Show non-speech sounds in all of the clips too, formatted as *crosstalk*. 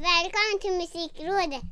Välkommen till Musikrådet!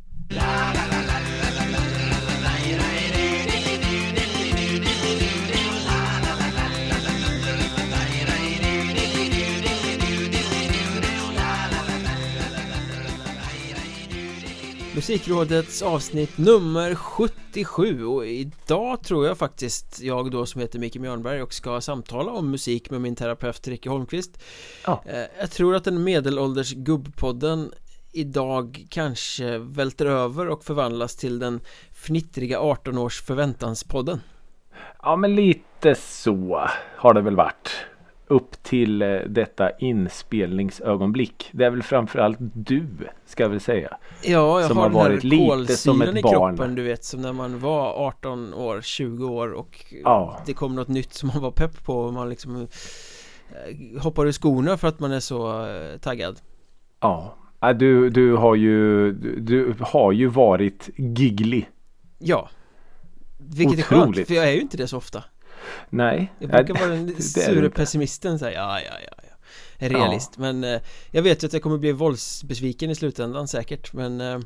Musikrådets avsnitt nummer 77 och idag tror jag faktiskt jag då som heter Micke Mjörnberg och ska samtala om musik med min terapeut Ricky Holmqvist Ja. Eh, Jag tror att den medelålders gubbpodden idag kanske välter över och förvandlas till den fnittriga 18-års förväntanspodden Ja, men lite så har det väl varit. Upp till eh, detta inspelningsögonblick. Det är väl framförallt du, ska jag väl säga. Ja, jag Som har har den här varit lite som ett i barn. kroppen du vet som när man var 18 år, 20 år och Ja. det kom något nytt som man var pepp på och man liksom eh, hoppar ur skorna för att man är så eh, taggad Ja. Ja, Du, du, har ju, du, har ju varit giggly. Ja Vilket är skönt, Otroligt. för jag är ju inte det så ofta Nej. Jag brukar Ja, vara *laughs* den sure pessimisten säga ja, ja, ja, ja En realist, men eh, jag vet ju att jag kommer bli våldsbesviken i slutändan säkert men eh,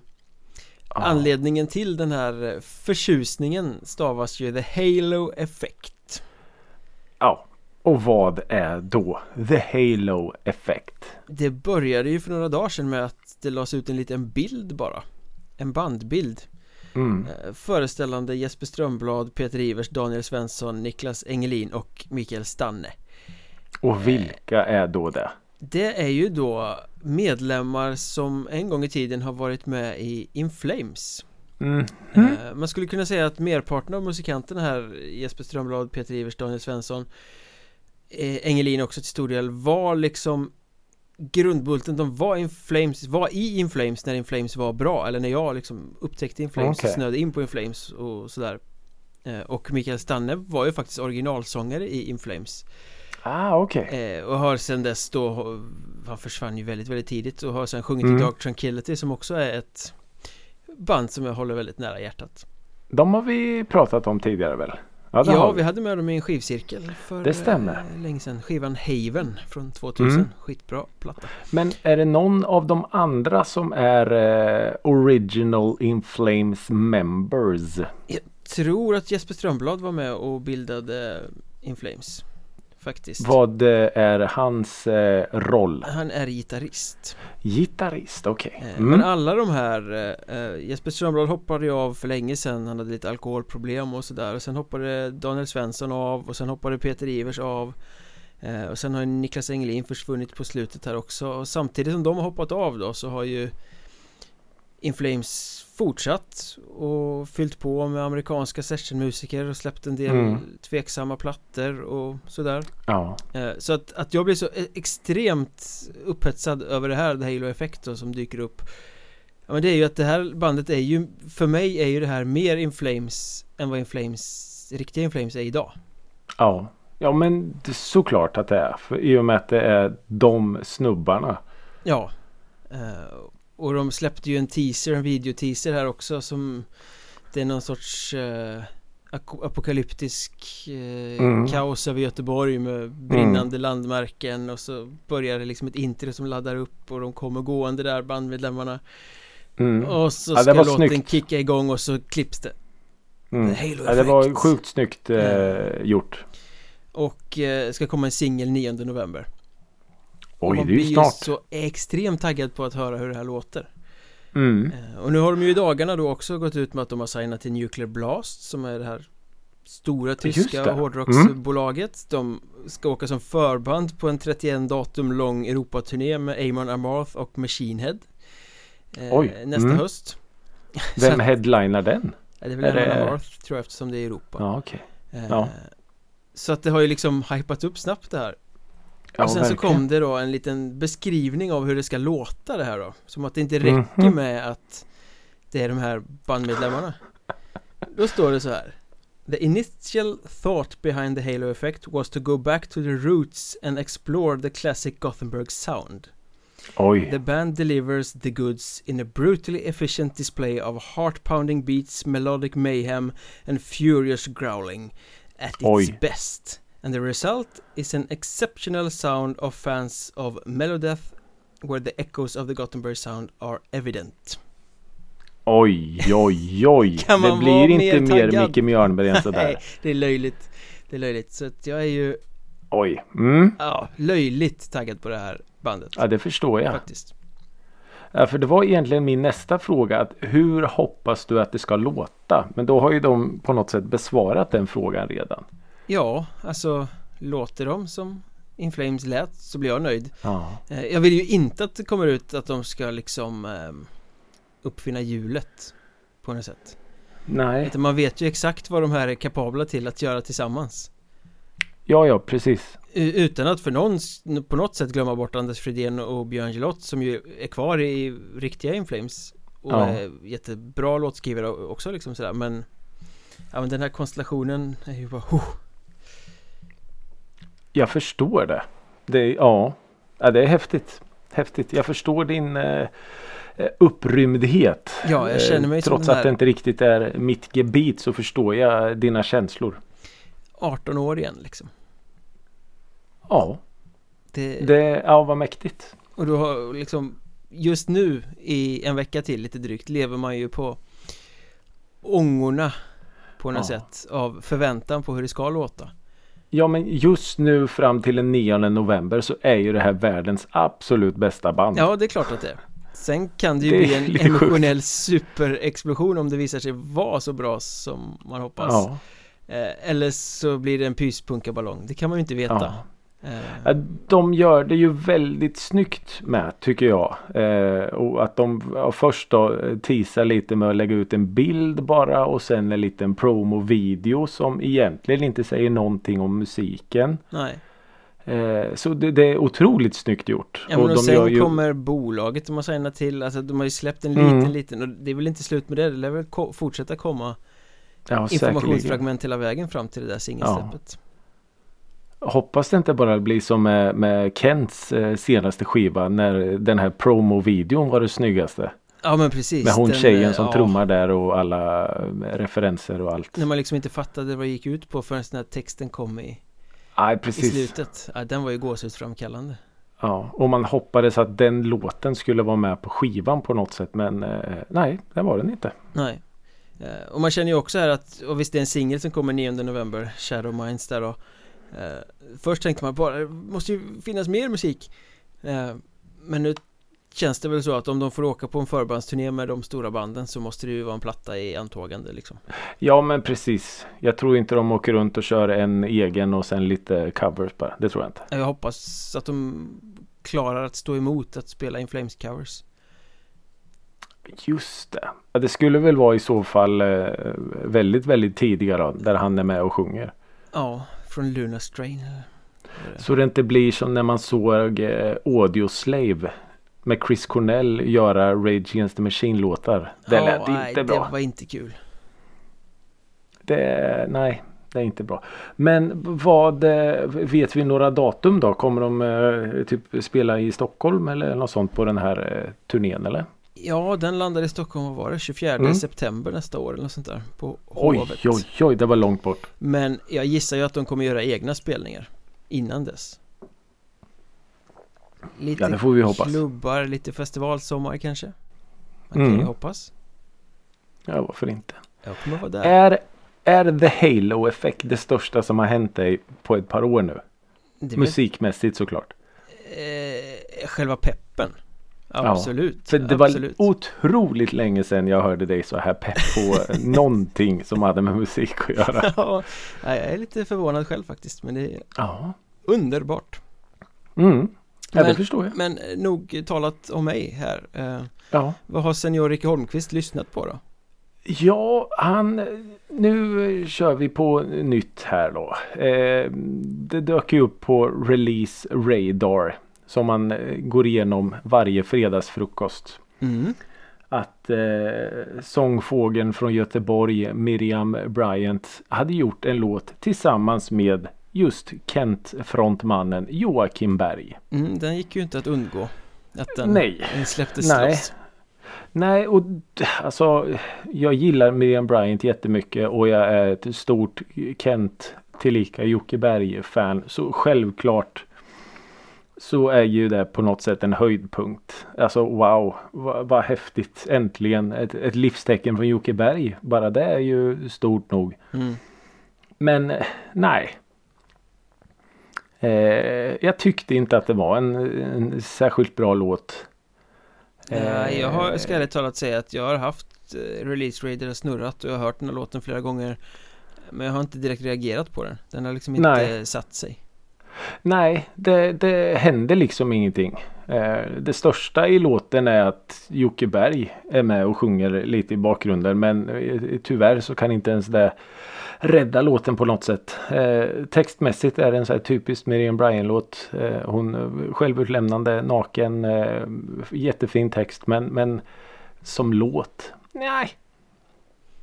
Ja. Anledningen till den här eh, förtjusningen stavas ju The Halo Effect Ja. Och vad är då The Halo Effect? Det började ju för några dagar sedan med att det lades ut en liten bild bara En bandbild Mm. eh, Föreställande Jesper Strömblad, Peter Ivers, Daniel Svensson, Niklas Engelin och Mikael Stanne Och vilka är då det? Det är ju då medlemmar som en gång i tiden har varit med i In Flames Mm. Man skulle kunna säga att merparten av musikanterna här Jesper Strömblad, Peter Ivers, Daniel Svensson Engelin också till stor del var liksom Grundbulten, de var in Flames, var i In Flames när In Flames var bra Eller när jag liksom upptäckte In Flames och snöade in på In Flames och sådär Eh, Och Mikael Stanne var ju faktiskt originalsångare i In Flames Ah, okej. eh, Och har sen dess då Han försvann ju väldigt, väldigt tidigt och har sen sjungit Mm. i Dark Tranquillity som också är ett Band som jag håller väldigt nära hjärtat De har vi pratat om tidigare väl? Ja, det har vi hade med dem i en skivcirkel för Det stämmer. eh, länge sedan Skivan Haven från 2000 Mm. Skitbra platta Men är det någon av de andra som är eh, Original In Flames members? Jag tror att Jesper Strömblad var med och bildade In Flames Faktiskt Vad eh, är hans eh, roll? Han är gitarrist Gitarrist, okej. Eh, Mm. Men alla de här eh, Jesper Strömblad hoppade ju av för länge sedan Han hade lite alkoholproblem och sådär Och sen hoppade Daniel Svensson av Och sen hoppade Peter Ivers av eh, Och sen har Niklas Engelin försvunnit på slutet här också Och samtidigt som de har hoppat av då så har ju In Flames fortsatt och fyllt på med amerikanska sessionmusiker och släppt en del Mm. tveksamma plattor och sådär Ja. Eh, Så att, att jag blir så e- extremt upphetsad över det här, det Halo Effect då, som dyker upp Ja men det är ju att det här bandet är ju, för mig är ju det här mer In Flames än vad In Flames, riktiga In Flames är idag Ja. Ja men det är såklart att det är. För I och med att det är de snubbarna. Ja Eh, Och de släppte ju en teaser, en videoteaser här också som Det är någon sorts eh, apokalyptisk eh, Mm. kaos över Göteborg med brinnande landmärken och så börjar det liksom ett intro som laddar upp och de kommer gående där bandmedlemmarna Mm. Och så ska låten snyggt. kicka igång och så klipps det Mm. Ja, det var sjukt snyggt eh, gjort. Och eh, ska komma en singel 9 november Oj, man det är ju snart. så extremt taggad på att höra hur det här låter Mm. Eh, Och nu har de ju i dagarna då också gått ut med att de har signat till Nuclear Blast som är det här stora tyska det. Mm. hårdrocksbolaget De ska åka som förband på en 31 datum lång Europaturné med Amon Amarth och Machine Head eh, Oj, Nästa mm. höst *laughs* Vem Så- headlinar den? Det är väl Är det- Amarth tror jag eftersom det är Europa Ja, okej. Eh, Ja. Så att det har ju liksom hypat upp snabbt det här Ja, Och sen verkligen. så kom det då en liten beskrivning av hur det ska låta det här då Som att det inte räcker Mhm. med att Det är de här bandmedlemmarna Då står det så här The initial thought behind the Halo effect was to go back to the roots and explore the classic Gothenburg sound Oj. The band delivers the goods in a brutally efficient display of heart-pounding beats, melodic mayhem and furious growling at its Oj. best. And the result is an exceptional sound of fans of Melodeath Where the echoes of the Gothenburg sound are evident Oj, oj, oj. *laughs* Det blir inte mer mer? Micke Mjörnberg än *laughs* Nej, sådär. det är löjligt Det är löjligt, så att jag är ju Oj. Mm. Ja, löjligt taggad på det här bandet Ja, det förstår jag. Faktiskt Ja, för det var egentligen min nästa fråga. Att hur hoppas du att det ska låta? Men då har ju de på något sätt besvarat den frågan redan. Ja, alltså Låter de som In Flames lät så blir jag nöjd Ja. Eh, Jag vill ju inte att det kommer ut att de ska liksom eh, Uppfinna hjulet På något sätt Nej. Utan man vet ju exakt vad de här är kapabla till att göra tillsammans Ja, ja, precis. Utan att för någon på något sätt glömma bort Anders Fridén och Björn Gelott som ju är kvar i riktiga In Flames Och Ja. är jättebra låtskrivare också liksom sådär men Ja men den här konstellationen är ju bara oh, Jag förstår det. det ja. ja, det är häftigt. Häftigt. Jag förstår din eh, eh, upprymdhet. Ja, jag känner mig Eh, Trots den att här- det inte riktigt är mitt gebit så förstår jag dina känslor. 18 år igen liksom Ja, det, det, ja vad mäktigt. Och du har liksom Just nu i en vecka till lite drygt lever man ju på Ångorna På något Ja. sätt av förväntan på hur det ska låta Ja men just nu fram till den 9 november så är ju det här världens absolut bästa band. Ja det är klart att det är Sen kan det ju Det bli en lite sjukt. emotionell superexplosion om det visar sig vara så bra som man hoppas Ja, eh, Eller så blir det en pyspunkaballong Det kan man ju inte veta ja. Eh, Ja, De gör det ju väldigt snyggt med tycker jag. Eh, och att de ja, först då eh, teasar lite med att lägga ut en bild bara och sen en liten promo-video som egentligen inte säger någonting om musiken. Nej Eh, så det, det är otroligt snyggt gjort. Ja men och, de sen ju... kommer bolaget de har signat till Alltså de har ju släppt en liten Mm. liten och det är väl inte slut med det Det lär väl ko- fortsätta komma ja, säkerligen. informationsfragment hela vägen fram till det där singelsläppet Hoppas det inte bara blir som med, med Kents eh, senaste skiva när den här promo-videon var det snyggaste. Ja men precis Med hon den, tjejen eh, som ja, trummar där och alla eh, referenser och allt. När man liksom inte fattade vad det gick ut på förrän den här texten kom i, i precis. slutet ja, Den var ju gåshudsframkallande Ja, och man hoppades att den låten skulle vara med på skivan på något sätt men eh, nej, det var den inte. Nej Eh, Och man känner ju också här att, och visst det är en singel som kommer 9 november Shadow Minds där då eh, Först tänkte man bara, det måste ju finnas mer musik eh, Men nu känns det väl så att om de får åka på en förbandsturné med de stora banden så måste det ju vara en platta i antågande liksom Ja men precis. Jag tror inte de åker runt och kör en egen och sen lite covers bara. Det tror jag inte. Jag hoppas att de klarar att stå emot att spela In Flames covers Just det. Ja, det skulle väl vara i så fall eh, väldigt, väldigt tidiga då, där han är med och sjunger. Ja, från Luna Strain? Så det inte blir som när man såg eh, Audio Slave med Chris Cornell göra Rage Against the Machine låtar. Det Ja, lät nej, inte bra. det var inte kul Det, nej, det är inte bra. Men vad eh, vet vi några datum då? Kommer de eh, typ spela i Stockholm eller något sånt på den här eh, turnén eller? Ja, den landade i Stockholm, vad var det? 24 Mm. september nästa år eller något sånt där På Oj, Hovet oj, oj, det var långt bort. Men jag gissar ju att de kommer göra egna spelningar Innan dess Lite Ja, det får vi hoppas. klubbar, lite festivalsommar kanske Man kan Mm. ju hoppas Ja, varför inte? Jag kommer vara där Är, är The Halo-effekt det största som har hänt dig på ett par år nu? Musikmässigt såklart. eh, Själva peppen Absolut För det var absolut. otroligt länge sedan jag hörde dig så här pepp på *laughs* någonting som hade med musik att göra. *laughs* ja, jag är lite förvånad själv faktiskt Men det är Ja. underbart Mm. Ja, det Men- förstår jag. Men eh, nog talat om mig här eh, Ja. Vad har senior Ricky Holmqvist lyssnat på då? Ja, han... Nu kör vi på nytt här då. Eh, det dök ju upp på Release Radar. Som man eh, går igenom varje fredagsfrukost. Mm. Att eh, sångfågeln från Göteborg, Miriam Bryant, hade gjort en låt tillsammans med just Kent-frontmannen Joakim Berg. Mm, den gick ju inte att undgå Att den, Nej. släpptes Nej. loss Nej, och alltså jag gillar Miriam Bryant jättemycket och jag är ett stort Kent tillika Jocke Berg-fan. Så självklart så är ju det på något sätt en höjdpunkt. Alltså wow, vad, vad häftigt. Äntligen ett, ett livstecken från Jocke Berg. Bara det är ju stort nog. Mm. Men nej. Eh, jag tyckte inte att det var en, en särskilt bra låt. Eh, jag har, ska ärligt talat säga att jag har haft eh, Release och snurrat och jag har hört den här låten flera gånger Men jag har inte direkt reagerat på den Den har liksom inte Nej. satt sig Nej, det, det händer liksom ingenting. Eh, det största i låten är att Jocke Berg är med och sjunger lite i bakgrunden. Men eh, tyvärr så kan inte ens det rädda låten på något sätt. Eh, textmässigt är det en så här typisk Miriam Bryant-låt. Hon självutlämnande, naken, jättefin text. Men, men som låt, nej.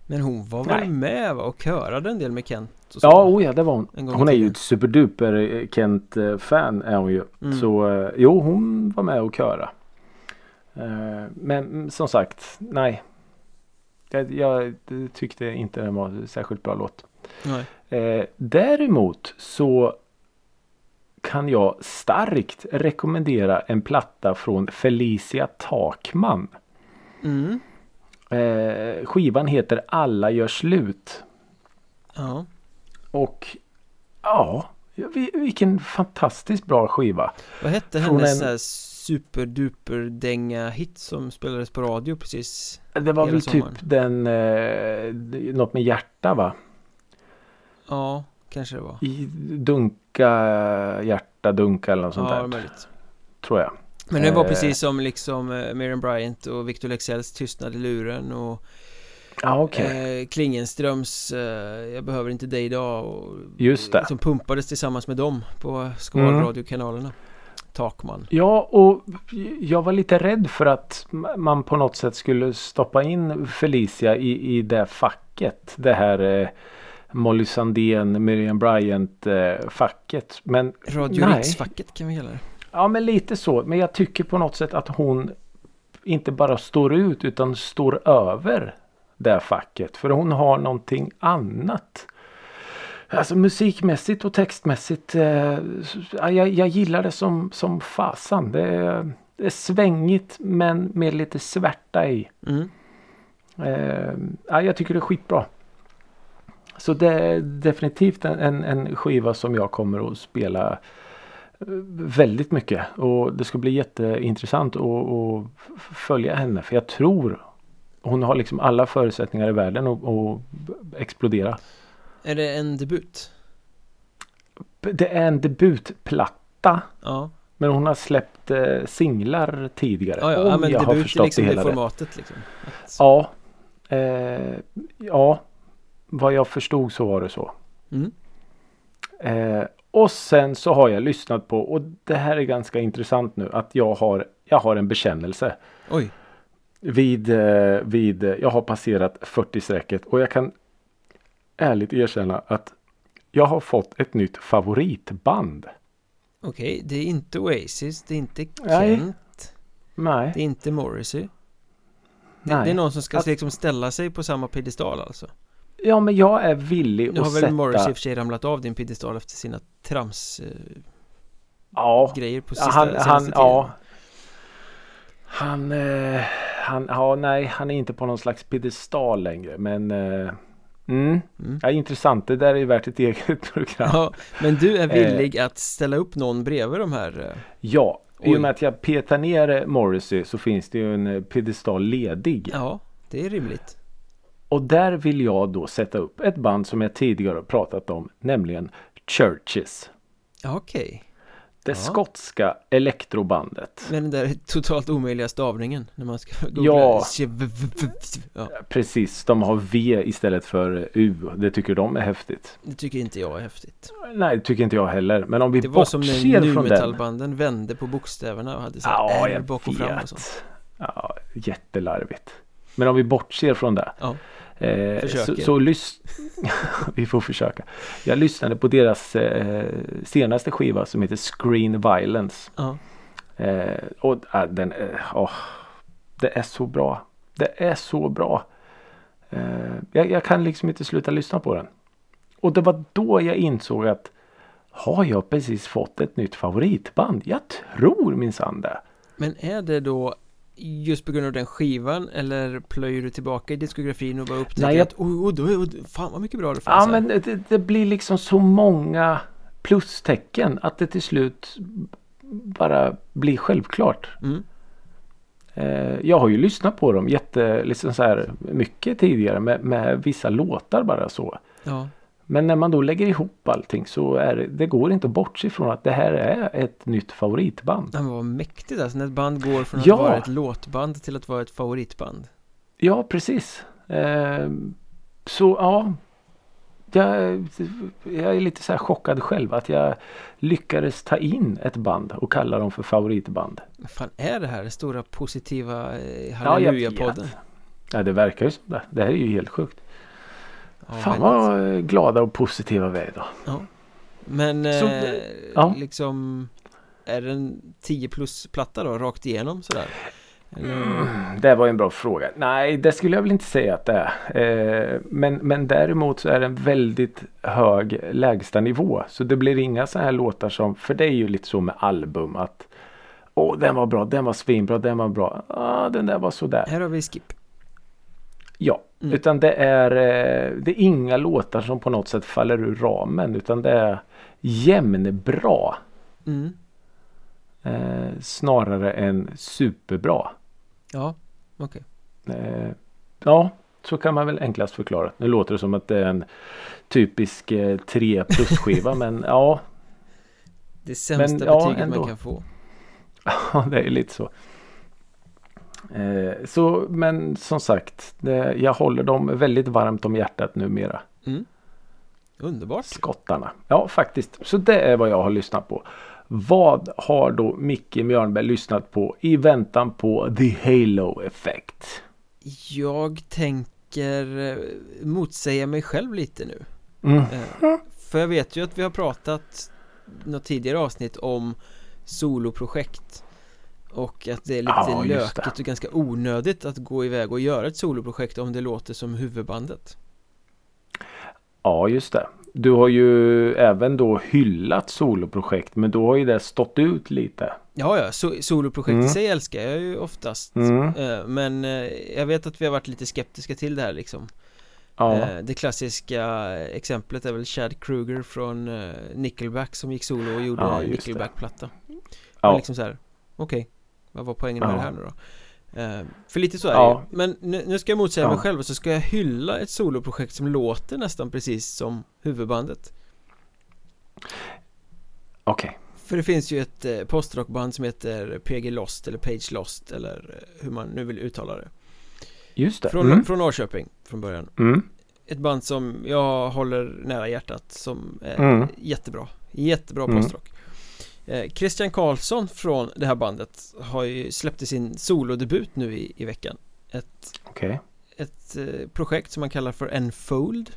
Men hon var Nej. väl med va? och körade en del med Kent och så. Ja, oh ja, det var hon. Hon är ju ett superduper eh, Kent-fan är hon ju. Mm. Så eh, jo, hon var med och köra. Eh, Men mm, som sagt, nej. Jag, jag tyckte inte den var en särskilt bra låt. Nej. Eh, däremot så kan jag starkt rekommendera en platta från Felicia Takman. Mm. Eh, skivan heter Alla gör slut. Ja Och ja, vi- vilken fantastiskt bra skiva. Vad hette Från hennes en- sån här superduper dänga hit som spelades på radio precis? Det var väl sommaren. typ den, eh, något med hjärta va? Ja, kanske det var I dunka, hjärta, dunka eller något sånt Ja, där. är möjligt Tror jag. Men det var Eh. precis som liksom eh, Miriam Bryant och Victor Leksells Tystnad i luren och Ja okej. eh, Klingenströms eh, Jag behöver inte dig idag och Just det. Som pumpades tillsammans med dem på Mm. skvalradiokanalerna Takman Ja och jag var lite rädd för att man på något sätt skulle stoppa in Felicia i, i det facket. Det här eh, Molly Sandén, Miriam Bryant eh, facket. Men Radio. Riksfacket kan vi kalla det Ja men lite så. Men jag tycker på något sätt att hon inte bara står ut utan står över det facket. För hon har någonting annat. Alltså musikmässigt och textmässigt. Eh, ja, jag, jag gillar det som, som fasan. Det är, det är svängigt men med lite svärta i. mm. Eh, ja, jag tycker det är skitbra. Så det är definitivt en, en, en skiva som jag kommer att spela eh, väldigt mycket. Och det ska bli jätteintressant att, att följa henne. För jag tror hon har liksom alla förutsättningar i världen att, att explodera. Är det en debut? Det är en debutplatta. Ja, Men hon har släppt eh, singlar tidigare. ja, ja, om ja men jag har debut är förstått liksom det det hela rätt. formatet liksom Att- Ja. Eh, ja. Vad jag förstod så var det så. mm. Eh, och sen så har jag lyssnat på och det här är ganska intressant nu att jag har, jag har en bekännelse. Oj, Vid, eh, vid, eh, jag har passerat 40-strecket och jag kan ärligt erkänna att jag har fått ett nytt favoritband. okej, det är inte Oasis, det är inte. Kent Nej, Det är inte Morrissey det, nej. det är någon som ska Att- liksom ställa sig på samma piedestal alltså Ja men jag är villig Nu att har väl sätta... Morrissey i och för sig ramlat av din piedestal efter sina trams eh, Ja, grejer på sista, han, han, tiden ja. Han, eh, han, ja nej, han är inte på någon slags piedestal längre. Men eh, mm, Mm. ja, intressant. Det där är värt ett eget *laughs* program. Ja, men du är Eh. villig att ställa upp någon bredvid de här eh, Ja, i och med att jag petar ner eh, Morrissey så finns det ju en eh, piedestal ledig. Ja, det är rimligt Och där vill jag då sätta upp ett band som jag tidigare har pratat om, nämligen Churches. Okej Det Ja. skotska elektrobandet. Med den där totalt omöjliga stavningen när man ska googla Ja. ja, Precis, de har V istället för U. Det tycker de är häftigt. det tycker inte jag är häftigt Nej, det tycker inte jag heller. Men om vi Det var som bortser när från den. nu-metallbanden vände på bokstäverna och hade så Ja, R bak och fram och sånt. Ja, jättelarvigt. Men om vi bortser från det. Ja, Eh, så, så lys- *laughs* Vi får försöka. Jag lyssnade på deras eh, senaste skiva som heter Screen Violence. ja, Eh, och äh, den åh, Det är så bra. Det är så bra. Eh, jag, jag kan liksom inte sluta lyssna på den. Och det var då jag insåg att Har jag precis fått ett nytt favoritband? Jag tror minsann det. Men är det då just på grund av den skivan eller plöjer du tillbaka i diskografin och bara upptäcker Nej, jag- att oh, oh, då, är- fan vad mycket bra det Ja fanns här. men det, det blir liksom så många plustecken att det till slut bara blir självklart. Mm. Eh, Jag har ju lyssnat på dem jätte, liksom så här mycket tidigare med, med vissa låtar bara så. Ja, Men när man då lägger ihop allting så är det, det går inte att bortse ifrån att det här är ett nytt favoritband. men vad mäktigt alltså när ett band går från att Ja. vara ett låtband till att vara ett favoritband. Ja precis. Eh, Så ja. Jag, jag är lite så här chockad själv att jag lyckades ta in ett band och kalla dem för favoritband. Vad fan är det här? Den stora positiva eh, jag halleluja-podden? vet. Ja det verkar ju som det. Det här är ju helt sjukt. Fan vad glada och positiva vi är idag. Ja. Men Så, eh, ja. liksom Är det en 10 plus platta då rakt igenom sådär? Eller? Mm, Det var en bra fråga. Nej, det skulle jag väl inte säga att det är. Eh, Men, men däremot så är det en väldigt hög lägsta nivå. Så det blir inga så här låtar som, för det är ju lite så med album att Åh, den var bra, den var svinbra, den var bra. Ah, den där var sådär. Här har vi Skip Ja, Mm. utan det är, eh, det är inga låtar som på något sätt faller ur ramen. Utan det är jämnbra. mm. Eh, snarare än superbra. Ja, okej Eh, ja, så kan man väl enklast förklara. Nu låter det som att det är en typisk eh, 3 plus skiva men *laughs* ja, Det sämsta Men, ja, betyget ändå. man kan få *laughs* ja, det är lite så. Eh, så men som sagt, det, jag håller dem väldigt varmt om hjärtat numera. mm. Underbart Skottarna. Ja, faktiskt. Så det är vad jag har lyssnat på. Vad har då Micke Mjörnberg lyssnat på i väntan på The Halo Effect? Jag tänker eh, motsäga mig själv lite nu Mm. Eh, För jag vet ju att vi har pratat något tidigare avsnitt om soloprojekt Och att det är lite Ja, lökigt och ganska onödigt att gå iväg och göra ett soloprojekt om det låter som huvudbandet Ja, just det. Du har ju även då hyllat soloprojekt men då har ju det stått ut lite. Ja, ja, so soloprojekt Mm. i sig älskar jag ju oftast Mm. Eh, Men eh, jag vet att vi har varit lite skeptiska till det här liksom Ja, Eh, Det klassiska exemplet är väl Chad Kruger från Nickelback som gick solo och gjorde Ja. Nickelback-platta ja. Liksom så här, okej, vad var poängen med Ja. det här nu då? Eh, för lite så är Ja. det. Men nu, nu ska jag motsäga Ja. mig själv och så ska jag hylla ett soloprojekt som låter nästan precis som huvudbandet okej. För det finns ju ett eh, postrockband som heter PG Lost eller Page Lost eller eh, hur man nu vill uttala det Just det. Från, Mm. från Norrköping från början Mm. Ett band som jag håller nära hjärtat som är Mm. jättebra Jättebra Mm. postrock Christian Karlsson från det här bandet har ju släppte sin solodebut nu i, i veckan Ett, Okej. ett eh, projekt som man kallar för Enfold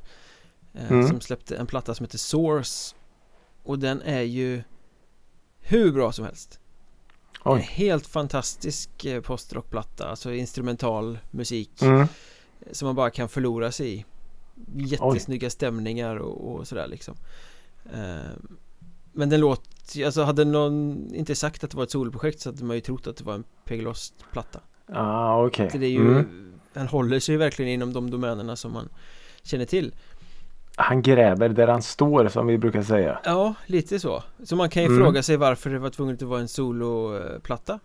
eh, Mm. Som släppte en platta som heter Source Och den är ju hur bra som helst En Oj. helt fantastisk eh, postrockplatta, alltså instrumental musik Mm. som man bara kan förlora sig i Jättesnygga stämningar och, och sådär liksom Ehm, Men den låter, alltså hade någon inte sagt att det var ett soloprojekt så hade man ju trott att det var en Pegalost-platta Ah, okej. Så det är ju, Mm. han håller sig ju verkligen inom de domänerna som man känner till Han gräver där han står som vi brukar säga. Ja, lite så Så man kan ju Mm. fråga sig varför det var tvunget att vara en soloplatta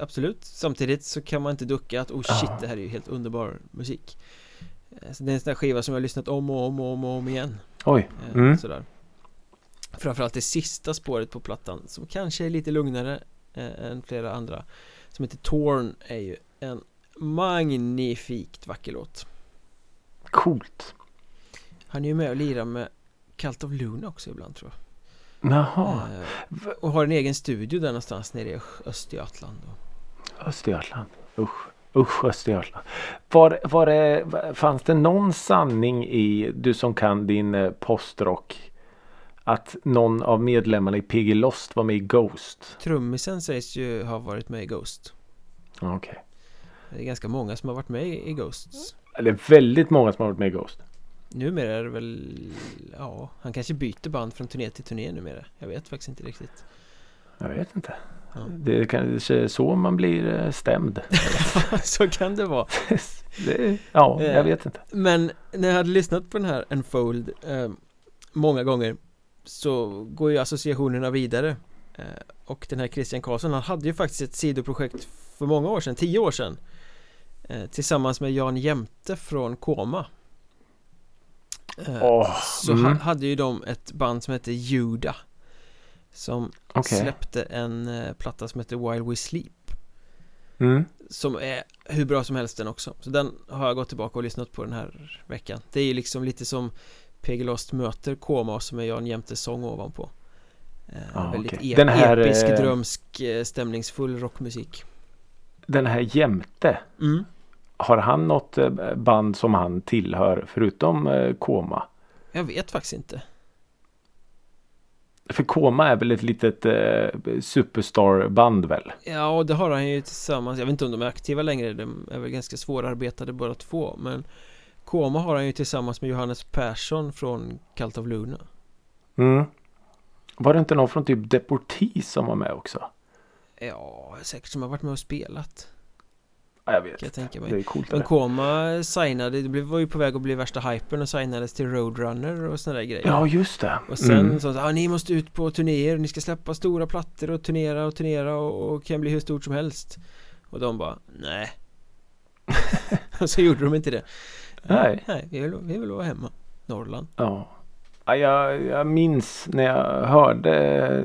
Absolut Samtidigt så kan man inte ducka att oh shit Ja. det här är ju helt underbar musik Eh, Så det är en sån där skiva som jag har lyssnat om och om och om och om igen Oj. Eh, Mm. Sådär Framförallt det sista spåret på plattan som kanske är lite lugnare eh, än flera andra Som heter Torn är ju en magnifikt vacker låt Coolt. Han är ju med och lirar med Cult of Luna också ibland tror jag Jaha. Eh, Och har en egen studio där någonstans nere i Östergötland. Östergötland. Usch. Usch Östergötland. Var, var det, fanns det någon sanning i, du som kan din eh, postrock, att någon av medlemmarna i PG Lost var med i Ghost? Trummisen sägs ju ha varit med i Ghost Okej. Det är ganska många som har varit med i Ghosts Det är väldigt många som har varit med i Ghost. Numera är det väl Ja, han kanske byter band från turné till turné numera Jag vet faktiskt inte riktigt Jag vet inte. Ja. Det är kanske så man blir eh, stämd. *laughs* Så kan det vara *laughs* det, ja, Eh. jag vet inte. Men när jag hade lyssnat på den här Unfold eh, Många gånger Så går ju associationerna vidare eh, Och den här Christian Karlsson Han hade ju faktiskt ett sidoprojekt För många år sedan, tio år sedan eh, Tillsammans med Jan Jämte från Koma Åh, Så mm. ha, hade ju de ett band som hette Juda Som Okej. släppte en platta som heter While We Sleep Mm. Som är hur bra som helst den också Så den har jag gått tillbaka och lyssnat på den här veckan Det är ju liksom lite som PG Lost möter Koma som är Jan Jämtes sång ovanpå Ja, Väldigt okej. e- Den här, episk, eh, drömsk, eh, stämningsfull rockmusik Den här Jämte. mm. Har han något band som han tillhör förutom Koma? Jag vet faktiskt inte För Koma är väl ett litet eh, superstarband väl? Ja, och det har han ju tillsammans Jag vet inte om de är aktiva längre De är väl ganska svårarbetade båda två Men Koma har han ju tillsammans med Johannes Persson från Cult of Luna Mm. Var det inte någon från typ Deportees som var med också? Ja, säkert som har varit med och spelat Ja, jag vet. Kan jag tänka mig Det är coolt. Men. Koma signade, det var ju på väg att bli värsta hypen och signades till Roadrunner och såna där grejer Ja, just det. Och sen Mm. så ah, ni måste ut på turnéer, ni ska släppa stora plattor och turnera och turnera och, och kan bli hur stort som helst Och de bara, nej *laughs* Och så gjorde de inte det Nej. Nej, vi vill, vi vill vara hemma Norrland Ja. Ja, jag, jag minns när jag hörde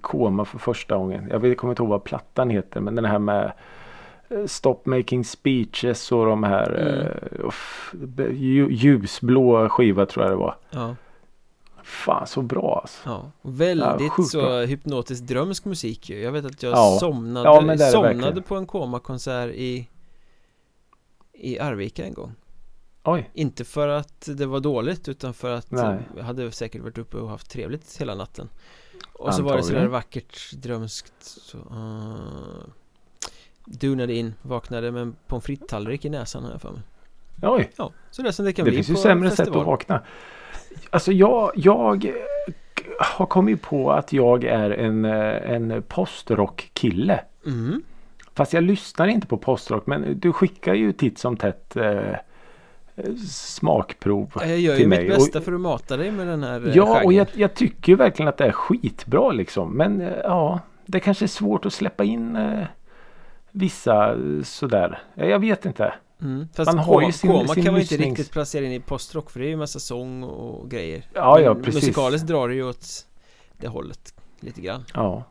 Koma för första gången. Jag kommer inte ihåg vad plattan heter. Men den här med eh, Stop making speeches och de här Mm. eh, lju- ljusblå skiva tror jag det var. Ja, Fan så bra alltså. ja Väldigt Ja, så bra. hypnotiskt drömsk musik ju Jag vet att jag Ja. somnade, somnade på en Koma-konsert i I Arvika en gång Oj. Inte för att det var dåligt utan för att Nej. jag hade säkert varit uppe och haft trevligt hela natten Och så var det sådär Antagligen. vackert, drömskt så, uh, Dunade in, vaknade med en pommes frites-tallrik i näsan har jag för mig Oj. Ja, så det som det kan Det bli finns ju sämre festival. sätt att vakna. Alltså jag, jag har kommit på att jag är en, en postrock-kille. mm. Fast jag lyssnar inte på postrock. Men du skickar ju titt som tätt eh, smakprov Jag gör ju till mitt mig. bästa och, för att mata dig med den här eh, Ja, och genren. jag, jag tycker verkligen att det är skitbra liksom. Men eh, ja, det kanske är svårt att släppa in eh, vissa eh, sådär. Ja, Jag vet inte. mm. Fast man har ju sin- Koma sin kan man inte lyssnings- riktigt placera in i postrock för det är ju massa sång och grejer Ja, ja, precis. Musikaliskt drar det ju åt det hållet lite grann Ja.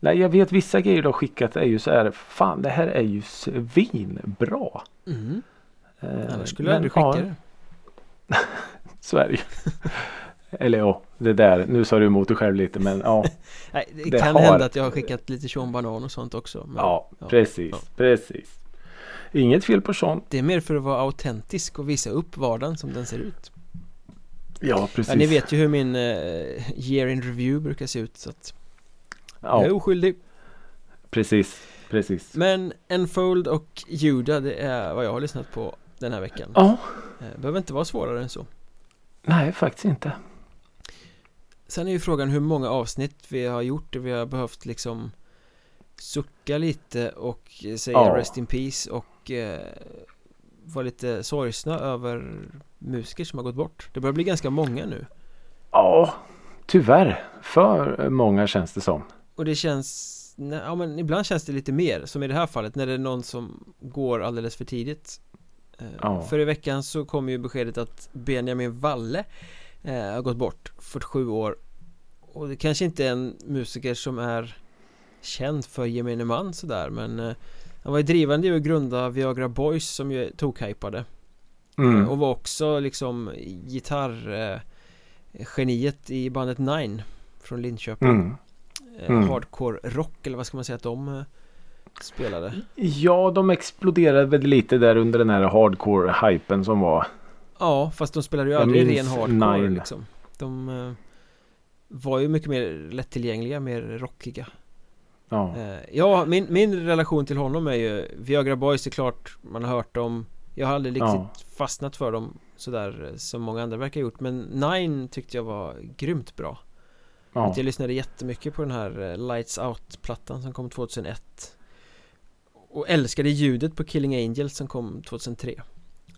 Nej, jag vet vissa grejer du har skickat är ju så här. Fan, det här är ju svinbra. mm. Eh, Annars skulle jag men, aldrig skicka ja, det *laughs* ju. Eller ja, det där. Nu sa du emot dig själv lite men ja. *laughs* Nej, det, Det kan har- hända att jag har skickat lite Sean Banan och sånt också men Ja, ja. precis. Ja. Precis. Inget fel på sånt. Det är mer för att vara autentisk och visa upp vardagen som den ser ut Ja, precis. ja, Ni vet ju hur min eh, year in review brukar se ut så att jag är Ja, oskyldig precis. Precis. Men Enfold och Juda det är vad jag har lyssnat på den här veckan Ja, eh, Behöver inte vara svårare än så nej faktiskt inte. Sen är ju frågan hur många avsnitt vi har gjort där vi har behövt liksom Sucka lite och säga Ja. Rest in Peace och eh, Vara lite sorgsna över musiker som har gått bort Det börjar bli ganska många nu Ja, tyvärr. För många känns det som. Och det känns Ja men ibland känns det lite mer Som i det här fallet när det är någon som går alldeles för tidigt Eh, Ja. För i veckan så kom ju beskedet att Benjamin Walle eh, Har gått bort 47 år Och det kanske inte är en musiker som är Känd för gemene man sådär men eh, Han var ju drivande i att grunda Viagra Boys som ju tokhypade Mm. Eh, Och var också liksom gitarr eh, Geniet i bandet Nine Från Linköping Mm. eh, Mm. Hardcore rock eller vad ska man säga att de eh, Spelade Ja, de exploderade väl lite där under den här hardcore-hypen som var. Ja, fast de spelade ju aldrig ren hardcore Nine. liksom De eh, var ju mycket mer lättillgängliga, mer rockiga Ja. eh, Ja, min, min relation till honom är ju Viagra Boys är klart man har hört dem Jag har aldrig Ja. riktigt fastnat för dem sådär eh, som många andra verkar ha gjort Men Nine tyckte jag var grymt bra Ja. Jag lyssnade jättemycket på den här Lights Out-plattan som kom 2001 Och älskade ljudet på Killing Angels som kom 2003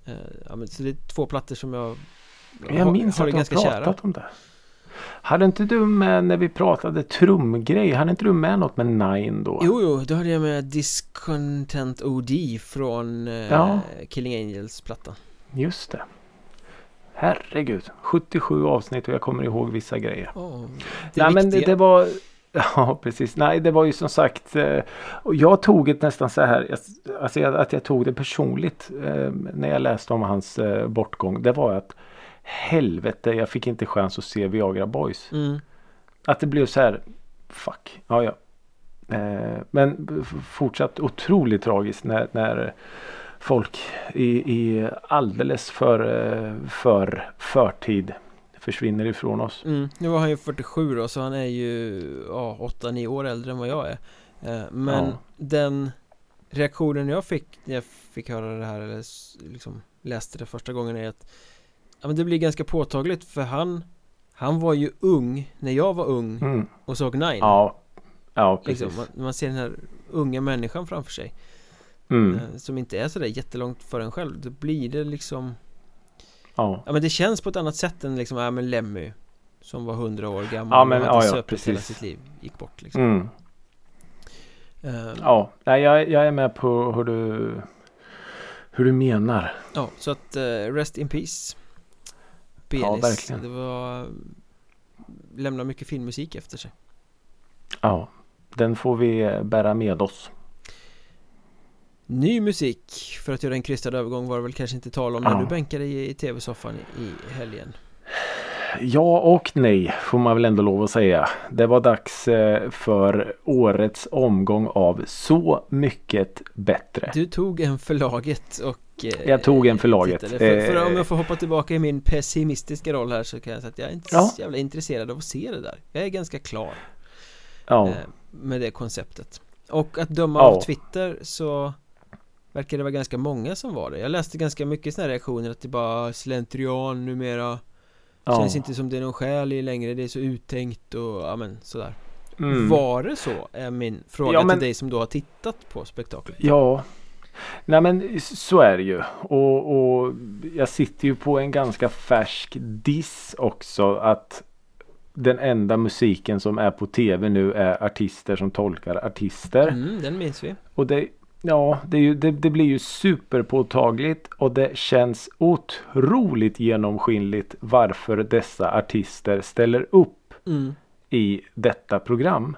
Eh, Ja men så det är två plattor som jag Jag minns har att du har pratat kära om det. Hade inte du med när vi pratade trumgrej? Hade inte du med något med Nine då? Jo, jo, då hade jag med Discontent OD från eh, Ja. Killing Angels-plattan Just det. Herregud. 77 avsnitt och jag kommer ihåg vissa grejer. oh, Det Nej men det, det var *laughs* Ja precis. Nej det var ju som sagt eh, och jag tog det nästan så här alltså att jag tog det personligt eh, när jag läste om hans eh, bortgång. Det var att helvete jag fick inte chans att se Viagra Boys. mm. Att det blev så här fuck. Ja ja. Men fortsatt otroligt tragiskt när, när folk i, i alldeles för, för förtid försvinner ifrån oss. Mm. Nu var han ju 47 då så han är ju ja, 8-9 år äldre än vad jag är eh, Men Ja. den reaktionen jag fick när jag fick höra det här eller liksom läste det första gången är att Ja men det blir ganska påtagligt för han Han var ju ung när jag var ung Mm. och såg Nine Ja. Ja precis. liksom, man, man ser den här unga människan framför sig Mm. eh, Som inte är sådär jättelångt för en själv Då blir det liksom Ja. Ja men det känns på ett annat sätt än liksom, ja men Lemmy Som var 100 år gammal Ja, men, och ja, hade ja, supit hela sitt liv Gick bort liksom Mm. Eh, Ja. Nej, jag, jag är med på hur du hur du menar. Ja, så att uh, Rest in Peace Penis, Ja, verkligen. Det var Lämnar mycket filmmusik efter sig Ja. Den får vi bära med oss. Ny musik För att göra en krystad övergång var det väl kanske inte tal om när Ja. du bänkade i, i tv-soffan i, helgen Ja och nej får man väl ändå lov att säga. Det var dags eh, för årets omgång av Så mycket bättre. Du tog en förlaget och eh, Jag tog en förlaget. För, för om Eh. jag får hoppa tillbaka i min pessimistiska roll här så kan jag säga att jag är inte Ja. så jävla intresserad av att se det där Jag är ganska klar Ja. med det konceptet Och att döma Ja. av Twitter så Verkar det vara ganska många som var det Jag läste ganska mycket sådana reaktioner att det bara slentrian numera ja. Känns inte som det är någon själ i längre, det är så uttänkt och ja men sådär Mm. Var det så? Är min fråga Ja, men- till dig som då har tittat på spektaklet Ja. Nej men så är det ju. Och, och jag sitter ju på en ganska färsk diss också att den enda musiken som är på tv nu är artister som tolkar artister. mm, Den minns vi Och det, ja, det, ju, det, det blir ju superpåtagligt och det känns otroligt genomskinligt varför dessa artister ställer upp mm. i detta program.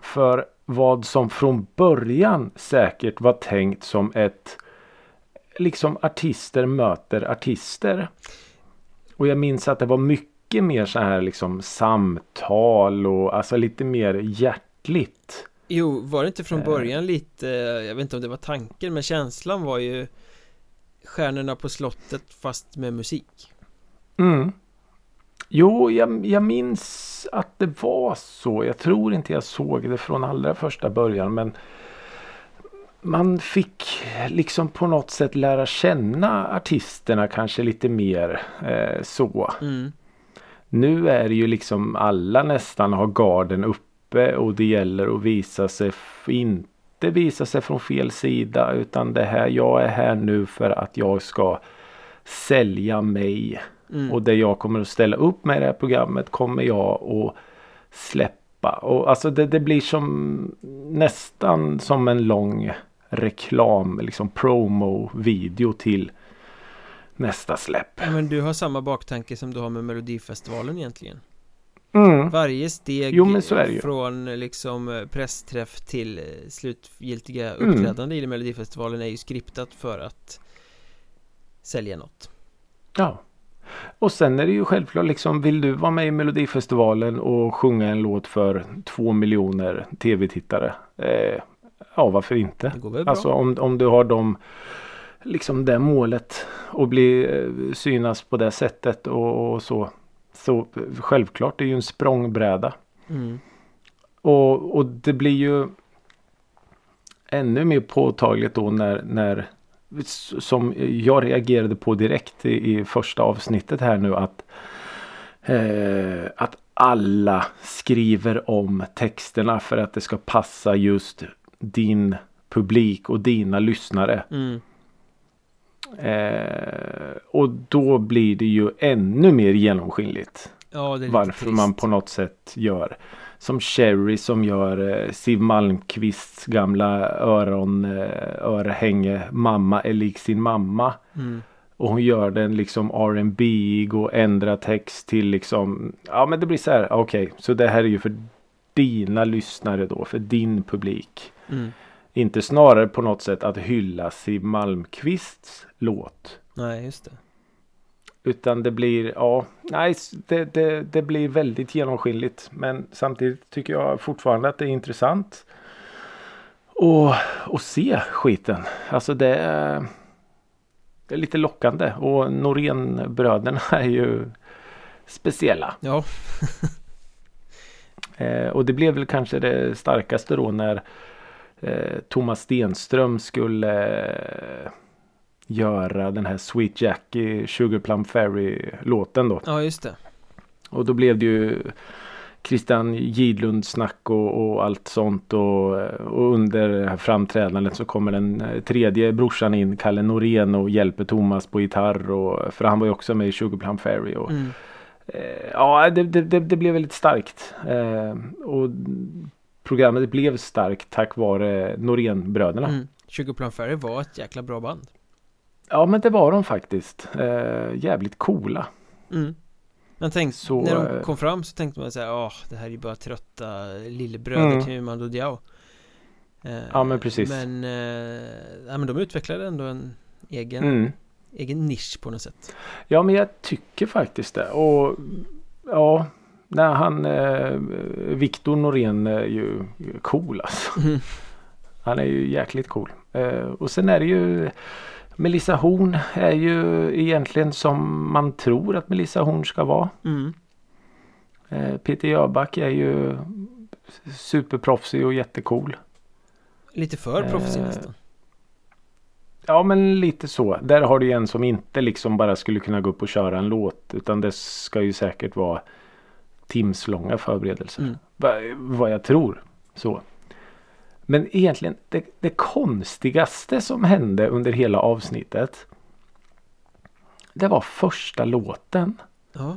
För vad som från början säkert var tänkt som ett liksom artister möter artister. Och jag minns att det var mycket mer så här liksom samtal och alltså lite mer hjärtligt. Jo, var det inte från Eh. början lite, jag vet inte om det var tanken, men känslan var ju Stjärnorna på slottet fast med musik Mm. Jo, jag, jag minns att det var så. Jag tror inte jag såg det från allra första början men man fick liksom på något sätt lära känna artisterna kanske lite mer eh, så. mm. Nu är det ju liksom alla nästan har garden uppe och det gäller att visa sig, inte visa sig från fel sida utan det här, jag är här nu för att jag ska sälja mig. Mm. Och det jag kommer att ställa upp med i det här programmet kommer jag att släppa. Och alltså det, det blir som nästan som en lång reklam, liksom promo-video till nästa släpp. Ja, men du har samma baktanke som du har med Melodifestivalen egentligen Mm. Varje steg Jo, från liksom pressträff till eh, slutgiltiga Mm. uppträdande i Melodifestivalen är ju skriptat för att sälja något Ja. Och sen är det ju självklart liksom vill du vara med i Melodifestivalen och sjunga en låt för två miljoner tv-tittare. Eh, ja varför inte? Det går väl bra? Alltså om, om du har dem liksom det målet och bli eh, synas på det sättet och, och så. Så självklart det är ju en språngbräda. mm. Och, och det blir ju ännu mer påtagligt då när, när som jag reagerade på direkt i, i första avsnittet här nu att eh, att alla skriver om texterna för att det ska passa just din publik och dina lyssnare. Mm. Eh, och då blir det ju ännu mer genomskinligt Ja, varför man på något sätt gör. Som Cherry som gör eh, Siw Malmkvists gamla öron eh, örhänge Mamma är lik sin mamma. Mm. Och hon gör den liksom R&B och ändrar text till liksom Ja men det blir så här okej så det här är ju för dina lyssnare då för din publik. Mm. Inte snarare på något sätt att hylla Siw Malmkvists låt. Nej, just det. Utan det blir, ja, nej, det, det, det blir väldigt genomskinligt. Men samtidigt tycker jag fortfarande att det är intressant. Och, och se skiten. Alltså det är, det är lite lockande. Och Norén-bröderna *laughs* är ju speciella. Ja, Eh, och det blev väl kanske det starkaste då när eh, Thomas Stenström skulle eh, göra den här Sweet Jackie Sugar Plum Fairy låten då. ja just det. Och då blev det ju Christian Gidlund snack och, och allt sånt och, och under framträdandet så kommer den eh, tredje brorsan in, Kalle Norén och hjälper Thomas på gitarr och för han var ju också med i Sugar Plum Fairy och Mm. eh, ja det, det, det, det blev väldigt starkt eh, och programmet blev starkt tack vare Norén-bröderna. Mm. Sugar Plum Fairy var ett jäkla bra band. Ja men det var de faktiskt. Eh, jävligt coola. Mm. Men tänk, Så, när de eh, kom fram så tänkte man säga, åh, det här är ju bara trötta lillebröder Mm. till Mando Diao. Eh, Ja, men precis. Men, eh, ja, men de utvecklade ändå en egen, Mm. egen nisch på något sätt. Ja men jag tycker faktiskt det. Och ja, när han eh, Viktor Norén är ju cool alltså. Mm. Han är ju jäkligt cool. Eh, och sen är det ju Melissa Horn är ju egentligen som man tror att Melissa Horn ska vara. Mm. Eh, Peter Jöback är ju superproffsig och jättecool. Lite för Eh, proffsig nästan. Ja men lite så. Där har du en som inte liksom bara skulle kunna gå upp och köra en låt. Utan det ska ju säkert vara timslånga förberedelser. Mm. Va, vad jag tror. Så. Men egentligen det, det konstigaste som hände under hela avsnittet. Det var första låten. Ja,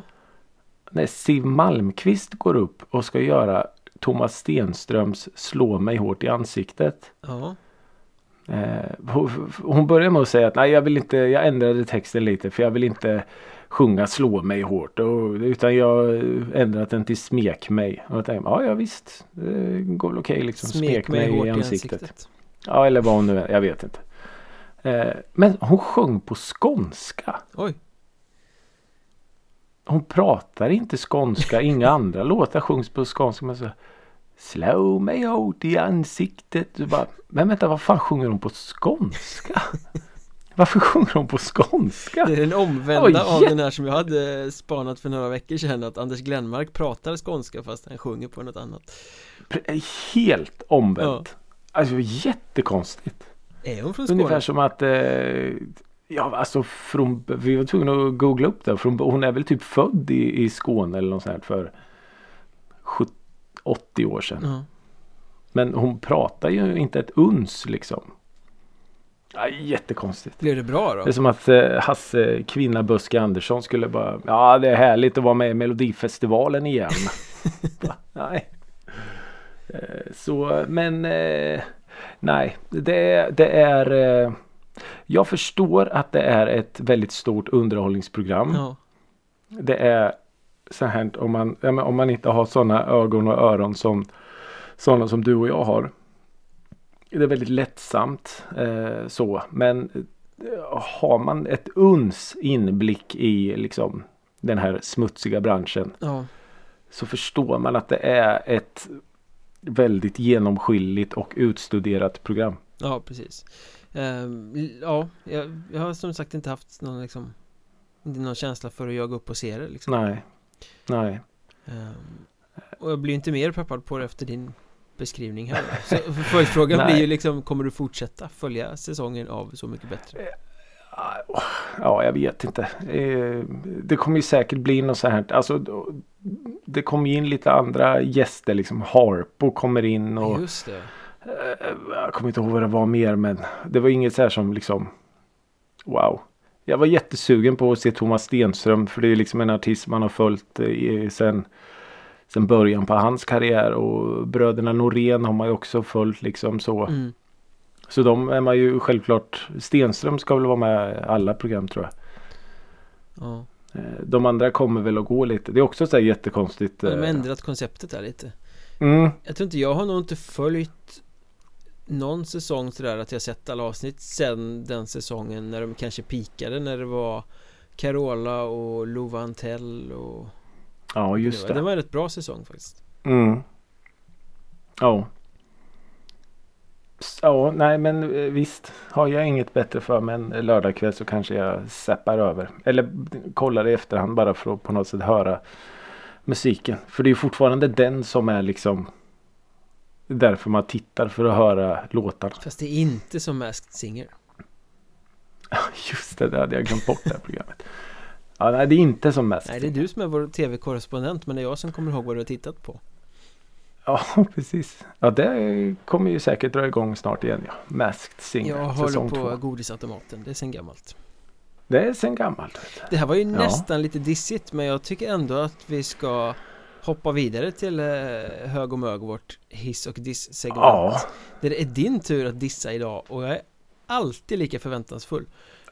När Siw Malmkvist går upp och ska göra Thomas Stenströms Slå mig hårt i ansiktet. ja, Eh, hon- hon börjar med att säga att nej jag vill inte, jag ändrade texten lite för jag vill inte sjunga slå mig hårt och, utan jag ändrat den till smek mig. Och jag tänkte, ja ja visst, det går väl okej liksom. smek mig hårt i ansiktet. Ja eller vad hon nu är, jag vet inte. Eh, men hon sjöng på skånska. Oj, Hon pratar inte skånska, inga *laughs* andra låtar sjungs på skånska. Men så, Slå mig hårt i ansiktet. Bara, men vänta vad fan sjunger hon på skånska? Varför sjunger hon på skånska? det är den omvända av den här som jag hade spanat för några veckor sedan Att Anders Glenmark pratar skånska fast han sjunger på något annat Pre- Helt omvänt. Alltså jättekonstigt. Är hon från Skåne? Ungefär som att eh, Ja alltså från, vi var tvungna att googla upp det. Från, hon är väl typ född i, i Skåne eller något sånt här för 70, 80 år sedan. Ja. Men hon pratar ju inte ett uns liksom. Ja, jättekonstigt. Blev det bra då? Det är som att eh, Hasse Kvinna Böske Andersson skulle bara Ja det är härligt att vara med i Melodifestivalen igen. *laughs* Nej. Eh, så men eh, Nej det, det är eh, Jag förstår att det är ett väldigt stort underhållningsprogram. Ja, Det är så här om man, om man inte har sådana ögon och öron som sådana som du och jag har. Det är väldigt lättsamt eh, så men eh, har man ett uns inblick i liksom den här smutsiga branschen ja, så förstår man att det är ett väldigt genomskinligt och utstuderat program. ja precis l- Ja, jag, jag har som sagt inte haft någon liksom Inte någon känsla för att jag gå upp och se det liksom Nej. Nej. Ehm, Och jag blir inte mer peppad på det efter din beskrivning här Så följdfrågan *laughs* blir ju liksom Kommer du fortsätta följa säsongen av Så mycket bättre? Ja, jag vet inte. Eh, Det kommer ju säkert bli något så här. Alltså, det kommer ju in lite andra gäster. Liksom Harpo kommer in och Just det eh, jag kommer inte ihåg vad det var mer. Men det var inget så här som liksom wow. Jag var jättesugen på att se Thomas Stenström. För det är liksom en artist man har följt eh, i- sen, sen början på hans karriär. Och bröderna Norén har man ju också följt liksom så. mm. Så de är man ju självklart. Stenström ska väl vara med i alla program tror jag. Ja, Eh, De andra kommer väl att gå lite. Det är också så här jättekonstigt. de har eh, ändrat konceptet där lite Mm, Jag tror inte, jag har nog inte följt någon säsong sådär att jag sett alla avsnitt sen den säsongen när de kanske pikade när det var Carola och Lova Antell och ja, just det. det. var en rätt bra säsong faktiskt Mm. Ja. Ja, nej men eh, visst. Har jag inget bättre för mig en lördagkväll så kanske jag zappar över. Eller kollar i efterhand bara för att på något sätt höra musiken. För det är ju fortfarande den som är liksom därför man tittar för att höra låtarna. Fast det är inte som Masked Singer *laughs* Just det, det hade jag glömt bort det här programmet. Ja, nej, det är inte som mest. Nej det är du som är vår tv-korrespondent men det är jag som kommer ihåg vad du har tittat på Ja, *laughs* precis. Ja, det kommer ju säkert dra igång snart igen. Ja. Masked Singer, Jag håller på två. godisautomaten, det är sen gammalt Det är sen gammalt. Det här var ju Ja. nästan lite dissigt men jag tycker ändå att vi ska hoppa vidare till eh, hög och mög vårt hiss och diss-segment Ja, Där det är din tur att dissa idag och jag är alltid lika förväntansfull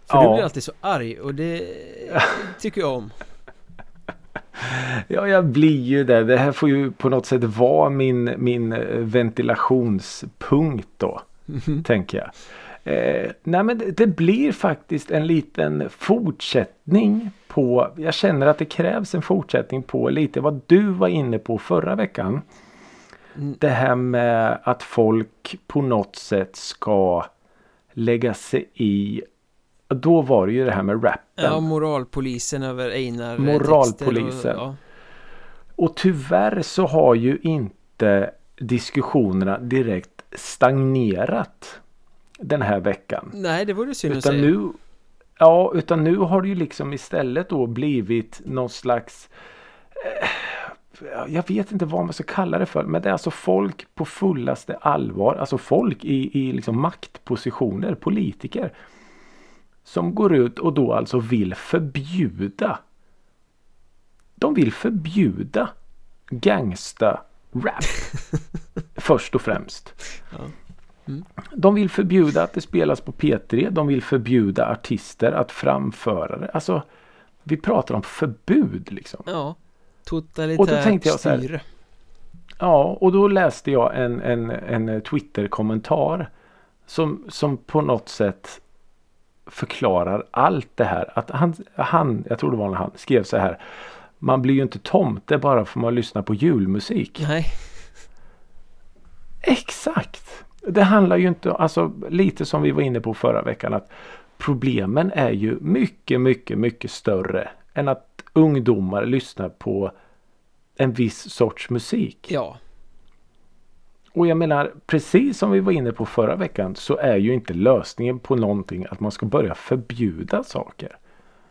För Ja. du blir alltid så arg och det *laughs* tycker jag om ja, jag blir ju det. Det här får ju på något sätt vara min, min eh, ventilationspunkt då. tänker jag. Eh, nej men det, det blir faktiskt en liten fortsättning på, jag känner att det krävs en fortsättning på lite vad du var inne på förra veckan. Mm. Det här med att folk på något sätt ska lägga sig i då var det ju det här med rappen. Ja, moralpolisen över Einar eh, Moralpolisen. Och, ja. Och tyvärr så har ju inte diskussionerna direkt stagnerat den här veckan. Nej, det vore synd att Utan säga nu, ja, utan nu har det ju liksom istället då blivit någon slags eh, jag vet inte vad man ska kalla det för. Men det är alltså folk på fullaste allvar. Alltså folk i, i liksom maktpositioner. Politiker. Som går ut och då alltså vill förbjuda. De vill förbjuda gangsta rap. *laughs* först och främst. Ja. Mm. De vill förbjuda att det spelas på P3. De vill förbjuda artister att framföra det. Alltså vi pratar om förbud liksom. Ja, totalitärt Och då tänkte jag så här- styre Ja, och då läste jag en, en, en Twitter-kommentar som, som på något sätt förklarar allt det här. Att han, han, jag tror det var han skrev så här. Man blir ju inte tomte bara för man lyssnar på julmusik. Nej, Exakt! Det handlar ju inte, alltså lite som vi var inne på förra veckan att problemen är ju mycket, mycket, mycket större än att ungdomar lyssnar på en viss sorts musik. ja Och jag menar, precis som vi var inne på förra veckan så är ju inte lösningen på någonting att man ska börja förbjuda saker.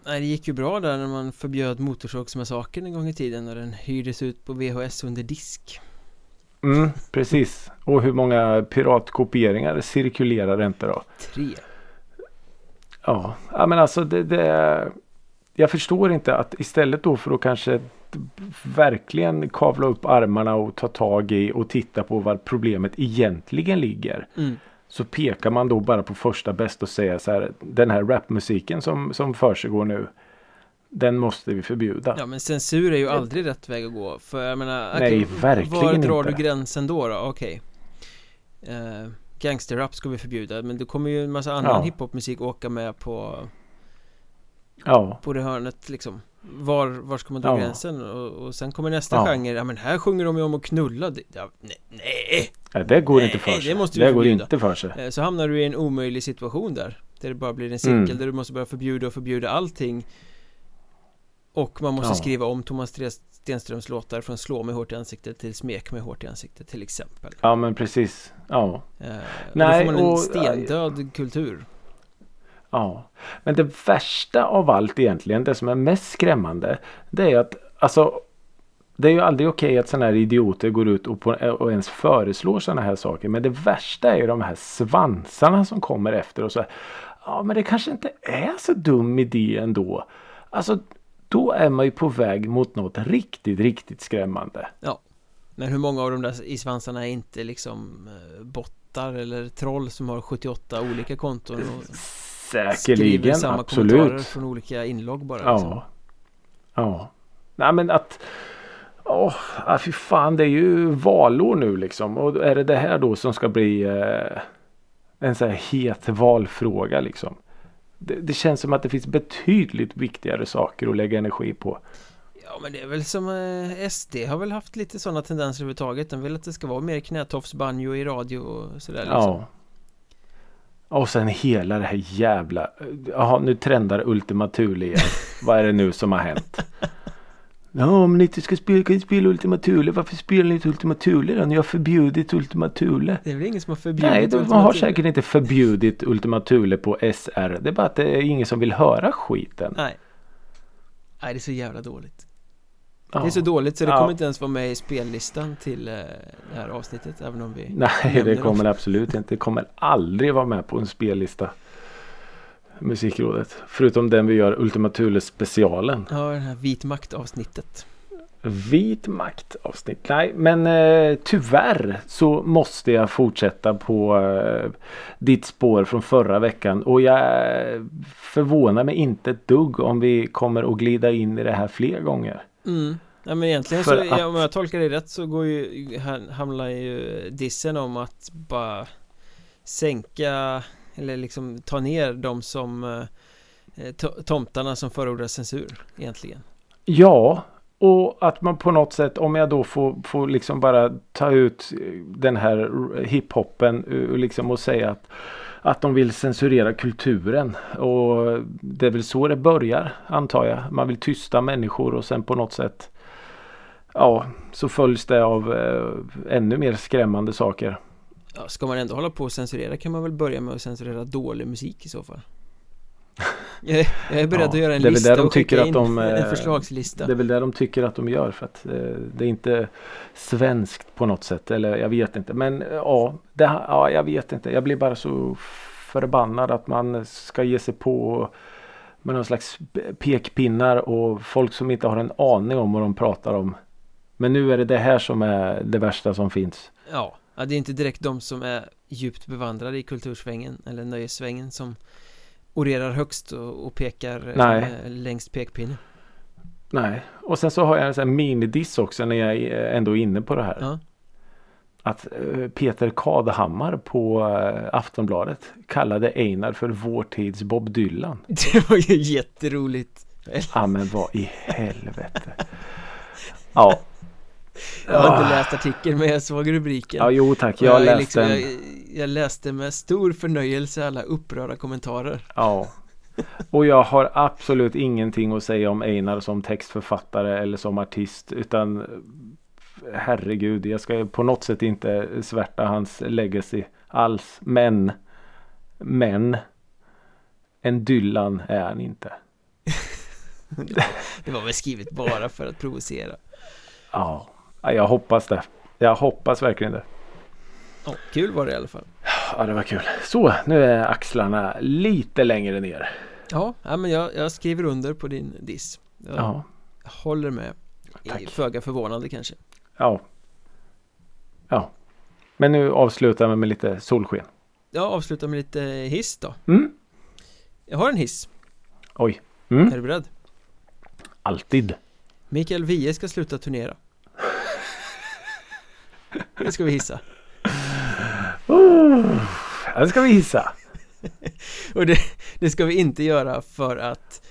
Nej, det gick ju bra där när man förbjöd Motorsågsmassakern en gång i tiden och den hyrdes ut på VHS under disk Mm, precis. Och hur många piratkopieringar cirkulerar inte då? Tre Ja, men alltså det, det Jag förstår inte att istället då för att kanske verkligen kavla upp armarna och ta tag i och titta på var problemet egentligen ligger. mm. Så pekar man då bara på första bäst och säger så här. Den här rapmusiken som, som försiggår nu. Den måste vi förbjuda. Ja men censur är ju aldrig rätt väg att gå För jag menar, Nej, okej, verkligen Var drar inte. du gränsen då då? Okej eh, Gangsterrap ska vi förbjuda Men det kommer ju en massa annan Ja. hiphopmusik åka med på Ja, På det hörnet liksom Var, var ska man dra Ja. gränsen? Och, och sen kommer nästa Ja. genre Ja men här sjunger de ju om att knulla ja, nej, nej! Nej, det går Nej, inte för det sig. måste det går inte för sig. Eh, Så hamnar du i en omöjlig situation där Där det bara blir en cirkel Mm. där du måste börja förbjuda och förbjuda allting Och man måste Ja. skriva om Thomas Stenströms låtar från Slå mig hårt i ansiktet till Smek mig hårt i ansiktet till exempel Ja men precis. Ja. eh, Nej, Då får man en och- stendöd kultur Ja. Men det värsta av allt egentligen, det som är mest skrämmande. Det är att alltså det är ju aldrig okej att sådana här idioter går ut och, på, och ens föreslår sådana här saker. Men det värsta är ju de här svansarna som kommer efter och så här, Ja men det kanske inte är så dum idé ändå. Alltså då är man ju på väg mot något riktigt, riktigt skrämmande. Men hur många av de där i svansarna är inte liksom eh, bottar eller troll som har 78 olika konton och skriver Säkerligen, samma kommentarer absolut. från olika inlogg bara liksom. Ja. Ja. Nej men att Åh, ah, fy fan det är ju valår nu liksom. Och är det det här då som ska bli eh, en så här het valfråga liksom. Det, det känns som att det finns betydligt viktigare saker att lägga energi på. Ja men det är väl som eh, SD har väl haft lite sådana tendenser överhuvudtaget De vill att det ska vara mer knätofsbanjo i radio och sådär liksom. Ja. Och sen hela det här jävla. Jaha nu trendar Ultima Thule igen. Vad är det nu som har hänt? *laughs* Ja om ni inte ska spela kan ni spela Ultima Thule. Varför spelar ni inte Ultima Thule då? Ni har förbjudit Ultima Thule. Det är väl ingen som har förbjudit Nej, Ultima har Thule? säkert inte förbjudit Ultima Thule på SR. Det är bara att det är ingen som vill höra skiten. Nej Nej det är så jävla dåligt Ja. Det är så dåligt så det Ja. kommer inte ens vara med i spellistan till eh, det här avsnittet även om vi *laughs* Nej, det kommer det absolut inte. Det kommer aldrig vara med på en spellista. Musikrådet. Förutom den vi gör Ultima Thule specialen. Ja, det här vit makt avsnittet Vit makt avsnitt. Nej, men eh, tyvärr så måste jag fortsätta på eh, ditt spår från förra veckan. Och jag förvånar mig inte ett dugg om vi kommer att glida in i det här fler gånger. Mm Ja men egentligen så, att- ja, om jag tolkar det rätt så går ju, han- hamnar ju dissen om att bara sänka eller liksom ta ner de som eh, to- tomtarna som förordar censur egentligen Ja, och att man på något sätt om jag då får, får liksom bara ta ut den här hiphopen eh, liksom och säga att att de vill censurera kulturen och det är väl så det börjar antar jag. Man vill tysta människor och sen på något sätt Ja, så följs det av eh, ännu mer skrämmande saker. ja, Ska man ändå hålla på och censurera kan man väl börja med att censurera dålig musik i så fall *laughs* Jag är, jag är beredd Ja, att göra en lista det de och skicka tycker att in de, eh, en förslagslista Det är väl det de tycker att de gör för att eh, det är inte svenskt på något sätt. Eller jag vet inte. Men eh, ja, det, ja, jag vet inte. Jag blir bara så förbannad att man ska ge sig på med någon slags pekpinnar och folk som inte har en aning om vad de pratar om. Men nu är det det här som är det värsta som finns. Ja, det är inte direkt de som är djupt bevandrade i kultursvängen eller nöjessvängen som orerar högst och, och pekar eh, Nej. eh, längst pekpinne Nej, och sen så har jag en sån här minidiss också när jag är ändå är inne på det här. Ja, att eh, Peter Kadhammar på eh, Aftonbladet kallade Einar för vår tids Bob Dylan. *laughs* det var ju jätteroligt Ja men vad i helvete. Ja. Jag har inte läst artikeln men jag såg rubriken Ja jo tack, jag är läste liksom, jag, jag läste med stor förnöjelse alla upprörda kommentarer Ja. Och jag har absolut ingenting att säga om Einar som textförfattare eller som artist utan herregud, jag ska på något sätt inte svärta hans legacy alls. Men, men en Dylan är han inte. *laughs* Det var väl skrivet bara för att provocera ja, jag hoppas det. Jag hoppas verkligen det. Ja, kul var det i alla fall Ja, det var kul. Så, nu är axlarna lite längre ner. Ja, ja men jag, jag skriver under på din diss Jag Ja, håller med Tack. Föga förvånande kanske ja. Ja. Men nu avslutar vi med lite solsken. Jag avslutar med lite hiss då Mm. Jag har en hiss, Oj. Mm. är du beredd? Alltid. Mikael Wiehe ska sluta turnera Det ska vi hissa Oh, det ska vi hissa. Och det, det ska vi inte göra för att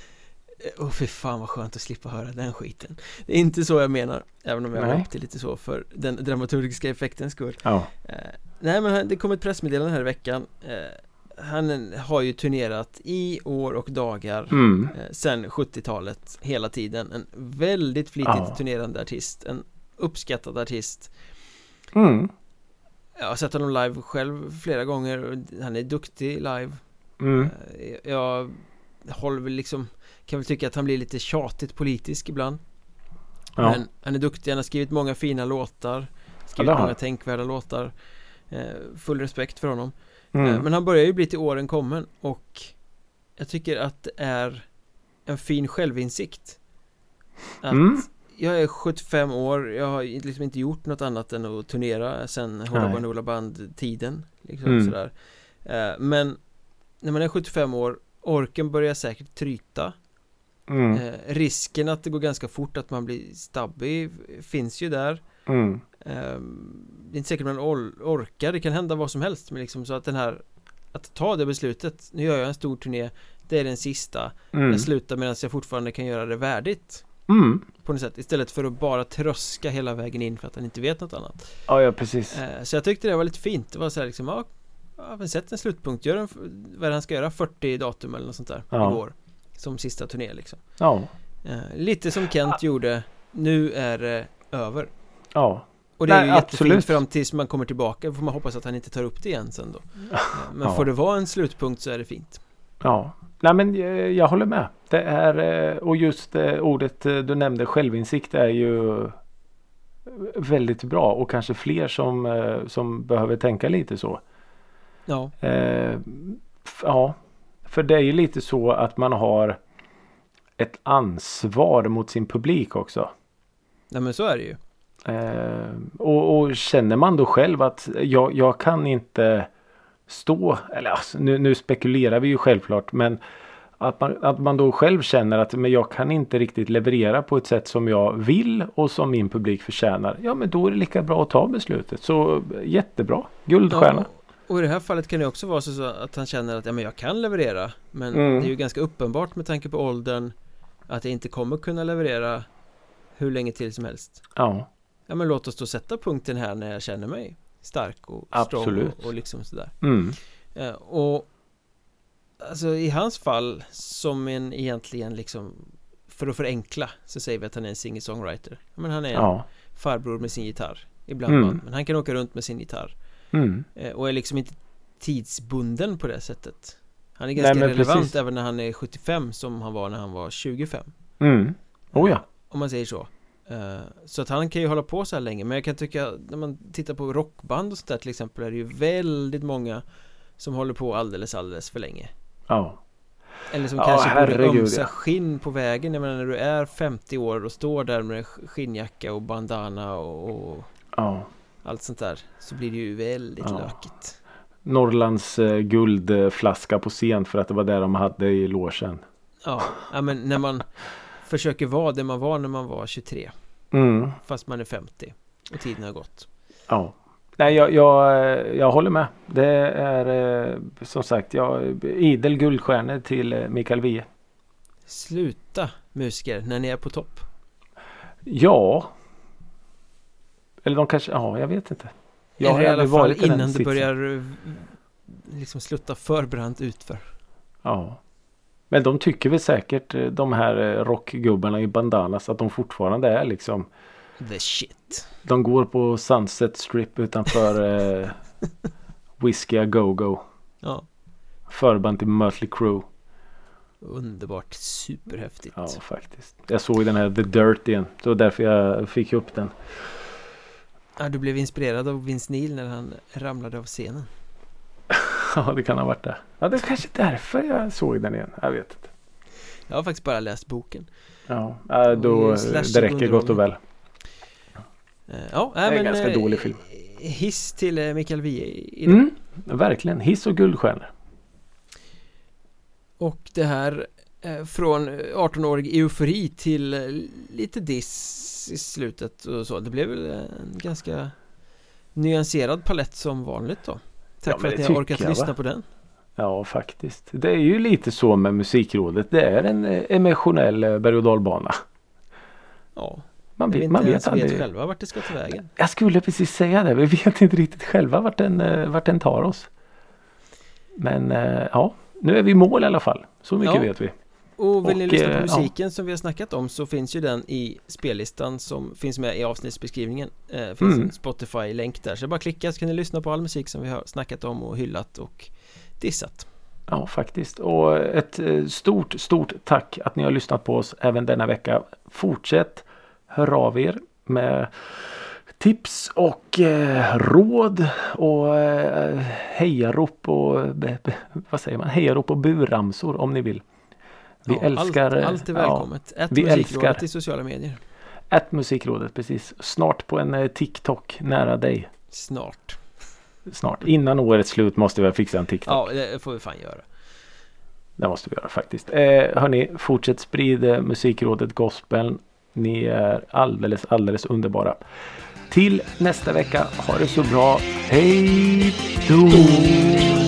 Åh oh, fy fan vad skönt att slippa höra den skiten Det är inte så jag menar Även om jag har upp det lite så för den dramaturgiska effektens skull Ja. eh, Nej men det kom ett pressmeddelande här i veckan eh, Han har ju turnerat i år och dagar Mm. eh, Sen 70-talet hela tiden En väldigt flitigt Ja. turnerande artist En uppskattad artist Mm. Jag har sett honom live själv flera gånger och Han är duktig live Mm. Eh, Jag håller väl liksom Kan väl tycka att han blir lite tjatigt politisk ibland Ja. Men han är duktig, han har skrivit många fina låtar Skrivit har många tänkvärda låtar eh, Full respekt för honom Mm. Eh, Men han börjar ju bli till åren kommen och Jag tycker att det är En fin självinsikt Att Mm. Jag är 75 år, jag har liksom inte gjort något annat än att turnera sen Hålla. Barnola Band-tiden liksom Mm. sådär Eh, Men När man är 75 år Orken börjar säkert tryta Mm. eh, Risken att det går ganska fort att man blir stabbig Finns ju där Mm. Ehm, Det är inte säkert man or- orkar, det kan hända vad som helst men liksom så att den här Att ta det beslutet, nu gör jag en stor turné Det är den sista Mm. Jag slutar medan jag fortfarande kan göra det värdigt Mm. På något sätt, istället för att bara tröska hela vägen in för att han inte vet något annat Ja, ja precis. Eh, Så jag tyckte det var lite fint, det var så här liksom Ja, ja men sätt en slutpunkt, gör en, vad han ska göra, 40 datum eller något sånt där Ja. Igår Som sista turné liksom Ja. Eh, Lite som Kent gjorde Nu är det över Ja. Och det är Nej, ju jättefint absolut. fram tills man kommer tillbaka Får man hoppas att han inte tar upp det igen sen då *laughs* Eh, Men Ja. får det vara en slutpunkt så är det fint Ja. Nej men eh, jag håller med. Det är eh, och just eh, ordet du nämnde självinsikt är ju väldigt bra och kanske fler som, som behöver tänka lite så. Ja, Eh, ja, för det är ju lite så att man har ett ansvar mot sin publik också. nej men så är det ju Eh, och, och känner man då själv att jag, jag kan inte stå, eller alltså, nu, nu spekulerar vi ju självklart men att man, att man då själv känner att men jag kan inte riktigt leverera på ett sätt som jag vill och som min publik förtjänar. Ja men då är det lika bra att ta beslutet. Så jättebra. Guldstjärna. Ja, och i det här fallet kan det också vara så att han känner att ja, men jag kan leverera Men Mm. det är ju ganska uppenbart med tanke på åldern Att jag inte kommer kunna leverera Hur länge till som helst Ja. Ja men låt oss då sätta punkten här när jag känner mig stark och strong och, och liksom sådär Mm. eh, Och Alltså i hans fall Som en egentligen liksom För att förenkla så säger vi att han är en singer-songwriter Men han är en Ja. farbror med sin gitarr Ibland Mm. men han kan åka runt med sin gitarr Mm. Eh, Och är liksom inte tidsbunden på det sättet Han är Nej, ganska men relevant precis. även när han är 75 som han var när han var 25 Mm. Oh ja. Om man säger så Eh, Så att han kan ju hålla på så här länge Men jag kan tycka när man tittar på rockband och sådär till exempel är det ju väldigt många Som håller på alldeles alldeles för länge Ja. Eller som Ja, kanske borde herregud, ömsa ja. skinn på vägen Jag menar när du är 50 år och står där med skinnjacka och bandana och, och Ja. allt sånt där Så blir det ju väldigt Ja. lökigt Norrlands eh, guldflaska på scen för att det var där de hade i. Ja, ja men när man försöker vara det man var när man var 23 Mm. Fast man är 50 och tiden har gått Ja. Nej, jag, jag, jag håller med. Det är eh, som sagt jag, idel guldstjärnor till eh, Mikael Wiehe. Sluta musiker när ni är på topp Ja. Eller de kanske, ja jag vet inte. Jag Eller i alla fall innan det börjar eh, liksom slutta för brant utför Ja. Men de tycker väl säkert eh, de här eh, rockgubbarna i bandanas att de fortfarande är liksom The shit De går på Sunset Strip utanför eh, *laughs* Whiskey A Go-Go. Ja, Förband till Mötley Crüe. underbart superhäftigt Ja faktiskt. Jag såg den här The Dirt igen. Det var därför jag fick upp den. ja, Du blev inspirerad av Vince Neil när han ramlade av scenen *laughs* Ja det kan ha varit det. Ja det är kanske därför jag såg den igen. Jag vet inte. Jag har faktiskt bara läst boken Ja äh, då eh, det räcker gott och väl. Eh, Ja, är nej, en men ganska eh, dålig film. Hiss till Mikael Wiehe idag Mm, verkligen. Hiss och guldstjärnor. Och det här från eh, 18-årig eufori till lite diss i slutet och så. Det blev väl en ganska nyanserad palett som vanligt då. Tack Ja, för att ni har orkat jag, lyssna va? på den. Ja faktiskt. Det är ju lite så med musikrådet. Det är en eh, emotionell eh, berg och dalbana. Ja, Man vet, man vet ens vet aldrig. själva vart det ska ta vägen. Jag skulle precis säga det. Vi vet inte riktigt själva vart den, eh, vart den tar oss. Men ja, nu är vi i mål i alla fall. Så mycket Ja. vet vi. Och vill ni lyssna på eh, ja. musiken som vi har snackat om så finns ju den i spellistan som finns med i avsnittsbeskrivningen eh, finns Mm. en Spotify-länk där så det bara klicka så kan ni lyssna på all musik som vi har snackat om och hyllat och dissat Ja, faktiskt. Och ett eh, stort, stort tack att ni har lyssnat på oss även denna vecka. Fortsätt höra av er med tips och eh, råd och eh, hejarop och be, be, vad säger man? Hejarop och buramsor om ni vill. Vi Ja, älskar allt, eh, allt är ja, välkommet Ett vi älskar- i sociala medier Ett musikrådet precis. Snart på en eh, TikTok nära dig. Snart Snart. Innan årets slut måste vi fixa en TikTok. Ja, det får vi fan göra Det måste vi göra faktiskt. Eh, hörni, fortsätt sprida musikrådet gospeln. Ni är alldeles, alldeles underbara. Till nästa vecka. Ha det så bra. Hej då!